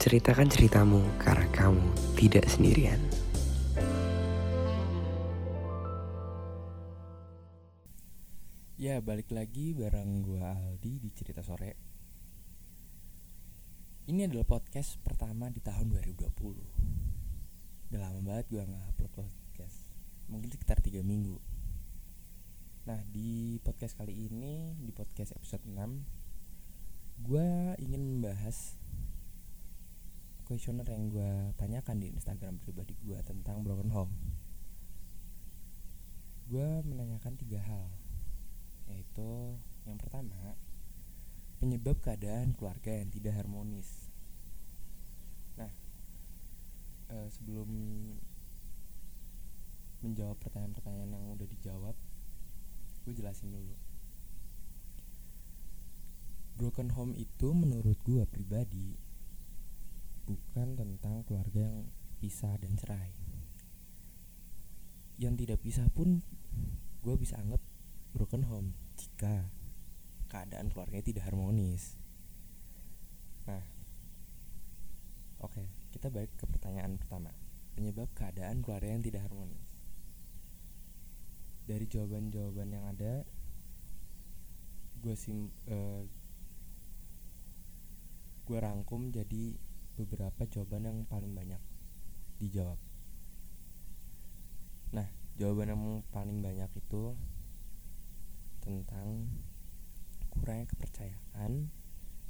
Ceritakan ceritamu karena kamu tidak sendirian. Ya, balik lagi bareng gua Aldi di Cerita Sore. Ini adalah podcast pertama di tahun 2020. Udah lama banget gua nggak upload podcast. Mungkin sekitar 3 minggu. Nah, di podcast kali ini, di podcast episode 6, gua ingin membahas kuesioner yang gua tanyakan di Instagram pribadi gua tentang broken home. Gua menanyakan tiga hal yaitu yang pertama penyebab keadaan keluarga yang tidak harmonis nah e, sebelum menjawab pertanyaan-pertanyaan yang udah dijawab gue jelasin dulu broken home itu menurut gue pribadi bukan tentang keluarga yang pisah dan cerai yang tidak pisah pun gue bisa anggap broken home jika keadaan keluarganya tidak harmonis. Nah, oke, okay, kita balik ke pertanyaan pertama. Penyebab keadaan keluarga yang tidak harmonis. Dari jawaban-jawaban yang ada, gue sim, uh, gue rangkum jadi beberapa jawaban yang paling banyak dijawab. Nah, jawaban yang paling banyak itu tentang kurangnya kepercayaan,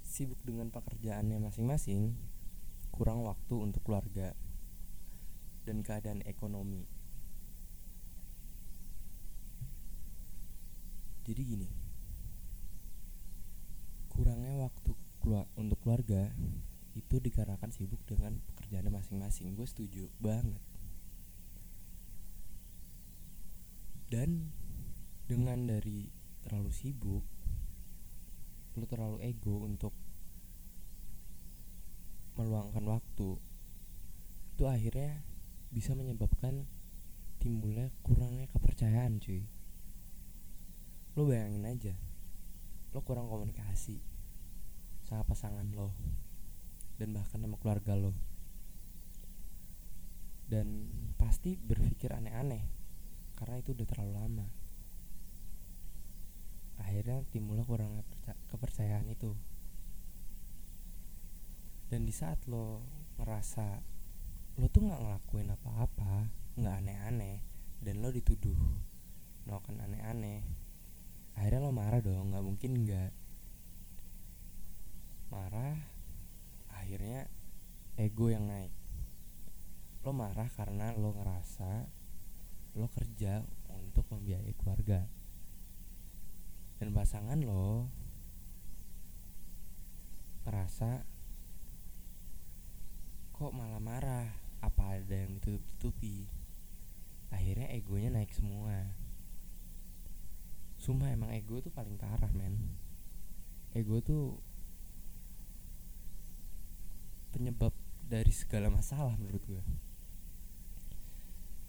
sibuk dengan pekerjaannya masing-masing, kurang waktu untuk keluarga, dan keadaan ekonomi. Jadi gini, kurangnya waktu untuk keluarga itu dikarenakan sibuk dengan pekerjaannya masing-masing. Gue setuju banget. Dan dengan dari terlalu sibuk lu terlalu ego untuk meluangkan waktu itu akhirnya bisa menyebabkan timbulnya kurangnya kepercayaan cuy lo bayangin aja lo kurang komunikasi sama pasangan lo dan bahkan sama keluarga lo. Dan pasti berpikir aneh-aneh karena itu udah terlalu lama. Akhirnya timbullah kurang kepercayaan itu. Dan di saat lo ngerasa lo tuh nggak ngelakuin apa-apa nggak aneh-aneh dan lo dituduh melakukan aneh-aneh akhirnya lo marah dong nggak mungkin nggak. Marah ego yang naik. Lo marah karena lo ngerasa lo kerja untuk membiayai keluarga. Dan pasangan lo ngerasa kok malah marah? Apa ada yang ditutup-tutupi? Akhirnya egonya naik semua. Sumpah emang ego tuh paling parah men. Ego tuh penyebab dari segala masalah menurut gue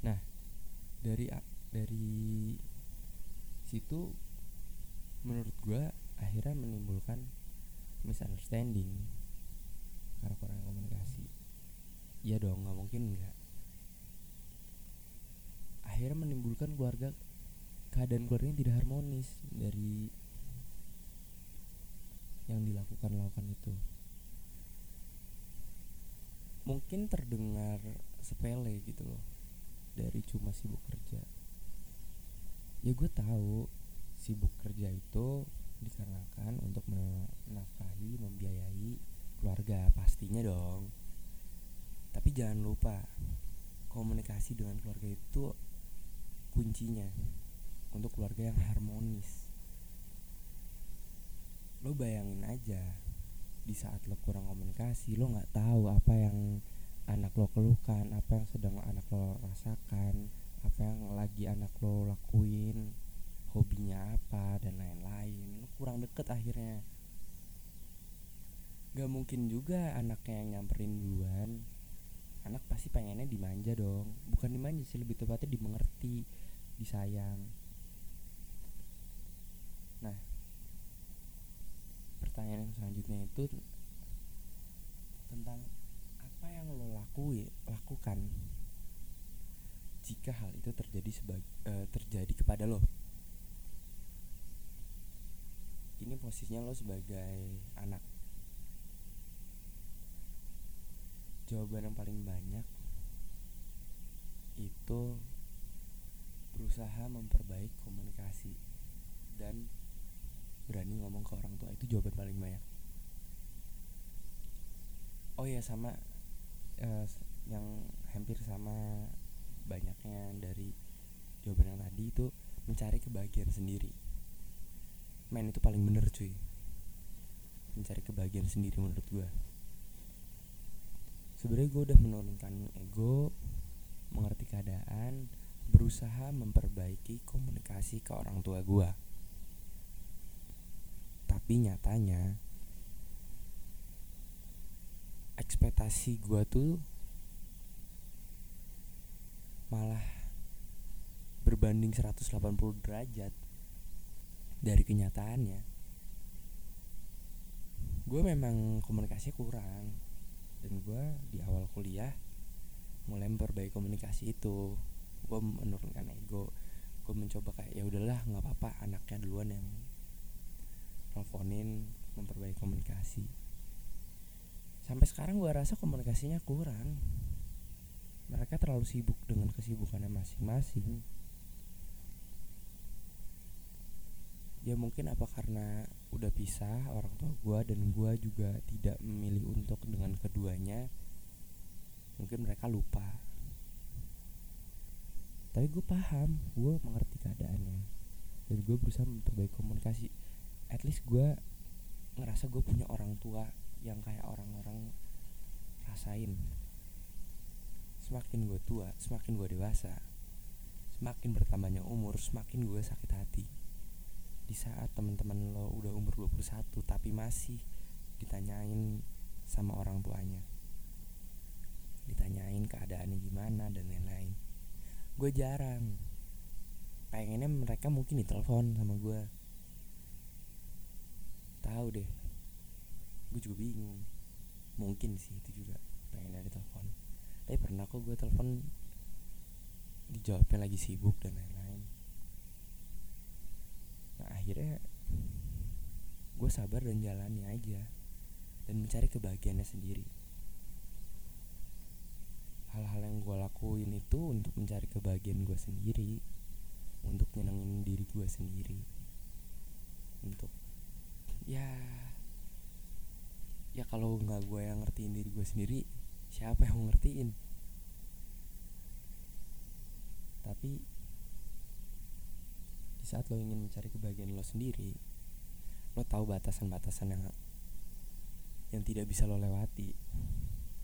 nah dari dari situ menurut gue akhirnya menimbulkan misunderstanding. Karena kurang komunikasi. Iya dong nggak mungkin nggak. Akhirnya menimbulkan keluarga keadaan keluarganya tidak harmonis dari yang dilakukan lakukan itu mungkin terdengar sepele gitu loh dari cuma sibuk kerja ya gue tahu sibuk kerja itu dikarenakan untuk menafkahi, membiayai keluarga pastinya dong. Tapi jangan lupa komunikasi dengan keluarga itu kuncinya untuk keluarga yang harmonis. Lo bayangin aja di saat lo kurang komunikasi, lo nggak tahu apa yang anak lo keluhkan, apa yang sedang anak lo rasakan, apa yang lagi anak lo lakuin, hobinya apa dan lain-lain. Kurang deket akhirnya. Gak mungkin juga anaknya yang nyamperin duluan. Anak pasti pengennya dimanja dong. Bukan dimanja sih lebih tepatnya dimengerti disayang. Nah pertanyaan yang selanjutnya itu tentang lakuin lakukan jika hal itu terjadi sebagai uh, terjadi kepada lo. Ini posisinya lo sebagai anak. Jawaban yang paling banyak itu berusaha memperbaiki komunikasi dan berani ngomong ke orang tua itu jawaban paling banyak. Oh ya sama uh, yang hampir sama banyaknya dari jawaban yang tadi itu mencari kebahagiaan sendiri. Main itu paling bener cuy. Mencari kebahagiaan sendiri menurut gue sebenarnya gue udah menurunkan ego mengerti keadaan berusaha memperbaiki komunikasi ke orang tua gue tapi nyatanya ekspektasi gue tuh malah berbanding 180 derajat dari kenyataannya. Gue memang komunikasi kurang dan gue di awal kuliah mulai memperbaiki komunikasi itu. Gue menurunkan ego gue mencoba kayak ya udahlah nggak apa-apa anaknya duluan yang nelfonin memperbaiki komunikasi. Sampai sekarang gue rasa komunikasinya kurang. Mereka terlalu sibuk dengan kesibukannya masing-masing. Ya mungkin apa karena udah pisah orang tua gue dan gue juga tidak memilih untuk dengan keduanya mungkin mereka lupa. Tapi gue paham gue mengerti keadaannya. Dan gue berusaha memperbaiki komunikasi at least gue ngerasa gue punya orang tua yang kayak orang-orang rasain. Semakin gue tua semakin gue dewasa semakin bertambahnya umur semakin gue sakit hati. Di saat teman-teman lo udah umur 21 tapi masih ditanyain sama orang tuanya. Ditanyain keadaannya gimana dan lain-lain. Gue jarang. Pengennya mereka mungkin ditelepon sama gue tahu deh. Gue juga bingung. Mungkin sih itu juga pengen ada telepon. Tapi pernah kok gue telepon dijawabnya lagi sibuk dan lain-lain. Nah akhirnya gue sabar dan jalani aja dan mencari kebahagiaannya sendiri. Hal-hal yang gue lakuin itu untuk mencari kebahagiaan gue sendiri untuk nyenengin diri gue sendiri untuk ya. Ya kalau nggak gue yang ngertiin diri gue sendiri siapa yang mau ngertiin? Tapi di saat lo ingin mencari kebahagiaan lo sendiri lo tahu batasan-batasan yang yang tidak bisa lo lewati.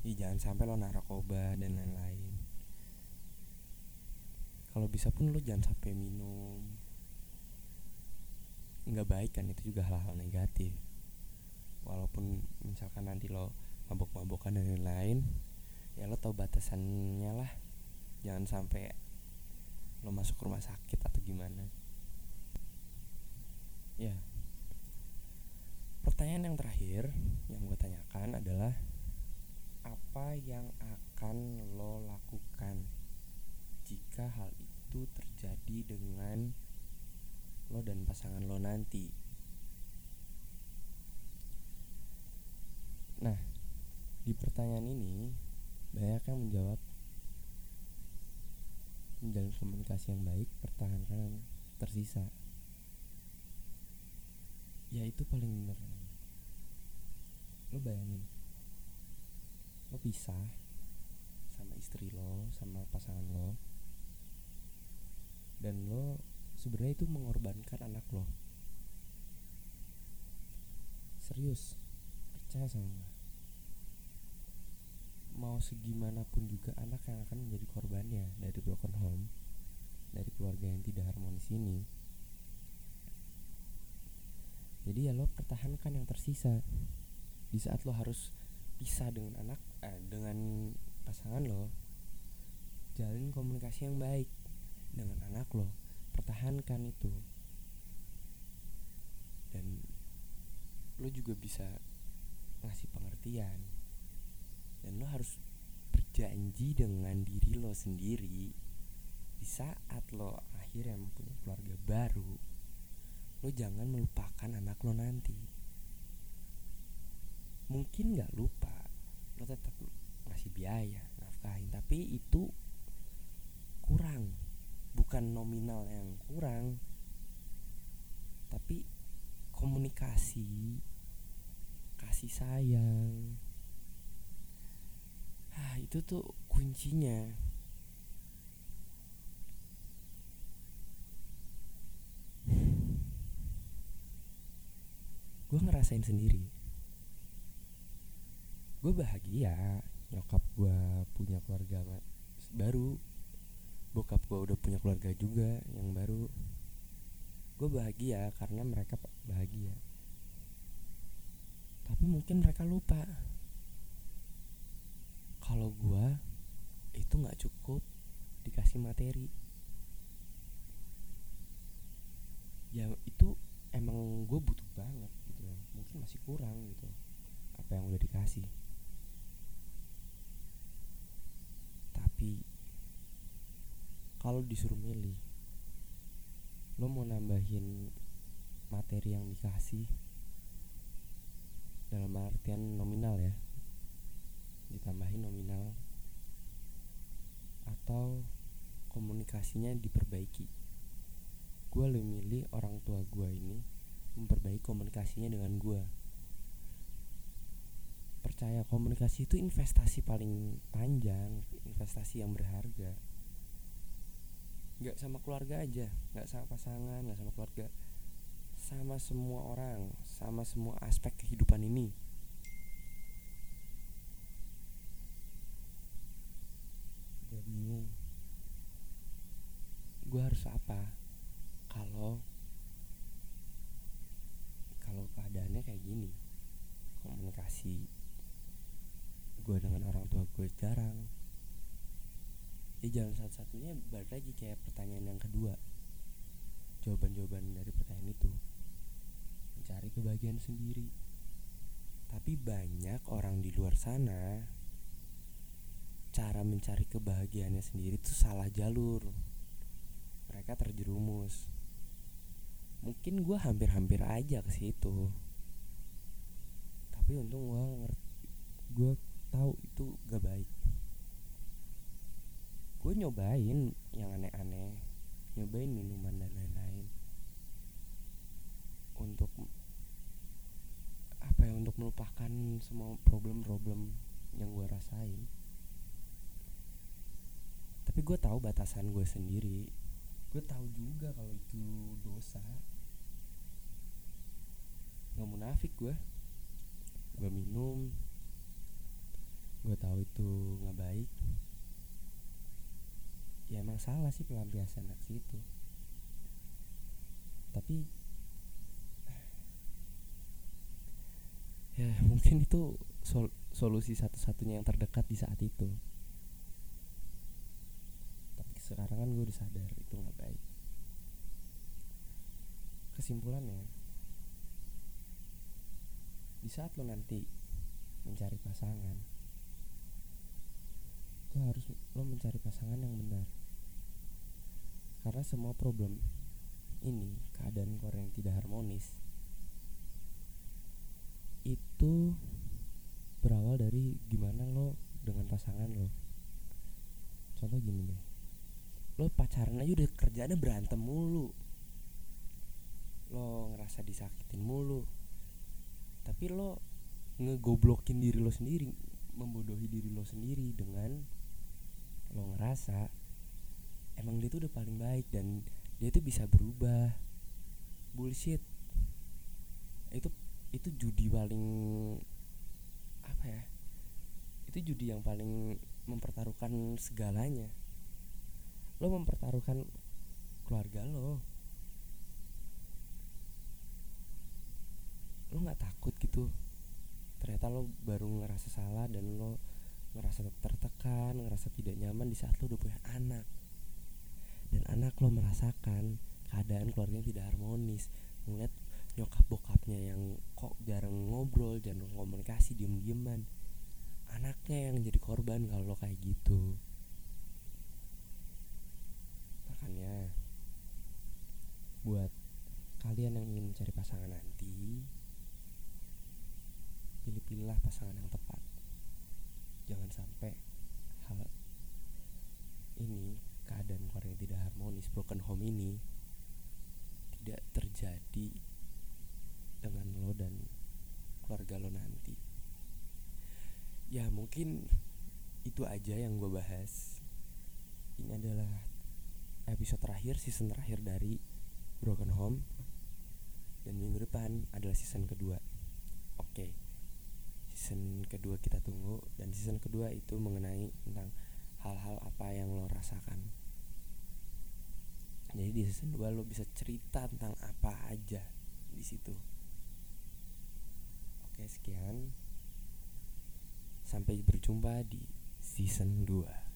Ya jangan sampai lo narkoba dan lain-lain. Kalau bisa pun lo jangan sampai minum nggak baik kan itu juga hal-hal negatif. Walaupun misalkan nanti lo mabok-mabokan dan lain-lain ya lo tau batasannya lah. Jangan sampai lo masuk rumah sakit atau gimana. Ya. Pertanyaan yang terakhir yang gue tanyakan adalah apa yang akan lo lakukan jika hal itu terjadi dengan lo dan pasangan lo nanti Nah, di pertanyaan ini banyak yang menjawab menjalin komunikasi yang baik, pertahankan yang tersisa. Ya itu paling benar. Lo bayangin, lo pisah sama istri lo, sama pasangan lo, dan lo sebenarnya itu mengorbankan anak lo. Serius, percaya sama gue mau segimanapun juga anak yang akan menjadi korbannya dari broken home dari keluarga yang tidak harmonis ini. Jadi ya lo pertahankan yang tersisa. Di saat lo harus pisah dengan anak eh, dengan pasangan lo jalin komunikasi yang baik dengan anak lo pertahankan itu. Dan lo juga bisa ngasih pengertian. Dan lo harus janji dengan diri lo sendiri di saat lo akhirnya mempunyai keluarga baru lo jangan melupakan anak lo nanti. Mungkin nggak lupa lo tetap ngasih biaya nafkahin tapi itu kurang bukan nominal yang kurang tapi komunikasi kasih sayang. Ah itu tuh kuncinya. Gue ngerasain sendiri. Gue bahagia nyokap gue punya keluarga baru bokap gue udah punya keluarga juga yang baru. Gue bahagia karena mereka bahagia. Tapi mungkin mereka lupa. Kalau gue itu nggak cukup dikasih materi. Ya itu emang gue butuh banget gitu. Mungkin masih kurang gitu apa yang udah dikasih. Tapi kalau disuruh milih lo mau nambahin materi yang dikasih dalam artian nominal ya ditambahin nominal atau komunikasinya diperbaiki. Gue lebih milih orang tua gue ini memperbaiki komunikasinya dengan gue percaya komunikasi itu investasi paling panjang investasi yang berharga nggak sama keluarga aja nggak sama pasangan nggak sama keluarga. Sama semua orang sama semua aspek kehidupan ini. Gue bingung. Gue harus apa? Kalau kalau keadaannya kayak gini komunikasi gue dengan orang tua gue jarang ya jalan satu-satunya balik lagi kayak pertanyaan yang kedua. Jawaban-jawaban dari pertanyaan itu. Mencari kebahagiaan sendiri. Tapi banyak orang di luar sana cara mencari kebahagiaannya sendiri itu salah jalur. Mereka terjerumus. Mungkin gue hampir-hampir aja ke situ. Tapi untung gue ngerti gue tahu itu gak baik gue nyobain yang aneh-aneh nyobain minuman dan lain-lain. Untuk apa ya untuk melupakan semua problem-problem yang gue rasain. Tapi gue tahu batasan gue sendiri. Gue tahu juga kalau itu dosa. Nggak munafik gue gue minum. Gue tahu itu nggak baik ya emang salah sih pelampiasan aksi itu tapi ya mungkin itu sol solusi satu-satunya yang terdekat di saat itu. Tapi sekarang kan gue udah sadar itu nggak baik. Kesimpulannya di saat lo nanti mencari pasangan lo harus lo mencari pasangan yang benar karena semua problem ini keadaan keluarga yang tidak harmonis itu berawal dari gimana lo dengan pasangan lo. Contoh gini deh. Lo pacaran aja udah kerjaannya berantem mulu. Lo ngerasa disakitin mulu. Tapi lo ngegoblokin diri lo sendiri membodohi diri lo sendiri dengan lo ngerasa emang dia tuh udah paling baik dan dia tuh bisa berubah. Bullshit. Itu itu judi paling apa ya itu judi yang paling mempertaruhkan segalanya. Lo mempertaruhkan keluarga lo. Lo nggak takut gitu. Ternyata lo baru ngerasa salah dan lo ngerasa tertekan ngerasa tidak nyaman di saat lo udah punya anak dan anak lo merasakan keadaan keluarganya tidak harmonis. Ngeliat nyokap bokapnya yang kok jarang ngobrol jarang komunikasi diem dieman anaknya yang jadi korban kalau lo kayak gitu. Makanya buat kalian yang ingin mencari pasangan nanti pilih-pilihlah pasangan yang tepat. Jangan sampai hal ini keadaan keluarga tidak harmonis broken home ini tidak terjadi dengan lo dan keluarga lo nanti. Ya mungkin itu aja yang gue bahas. Ini adalah episode terakhir season terakhir dari Broken Home. Dan minggu depan adalah season kedua. Oke season kedua kita tunggu. Dan season kedua itu mengenai tentang hal-hal apa yang lo rasakan jadi di season 2 lo bisa cerita tentang apa aja di situ. Oke sekian. Sampai berjumpa di season 2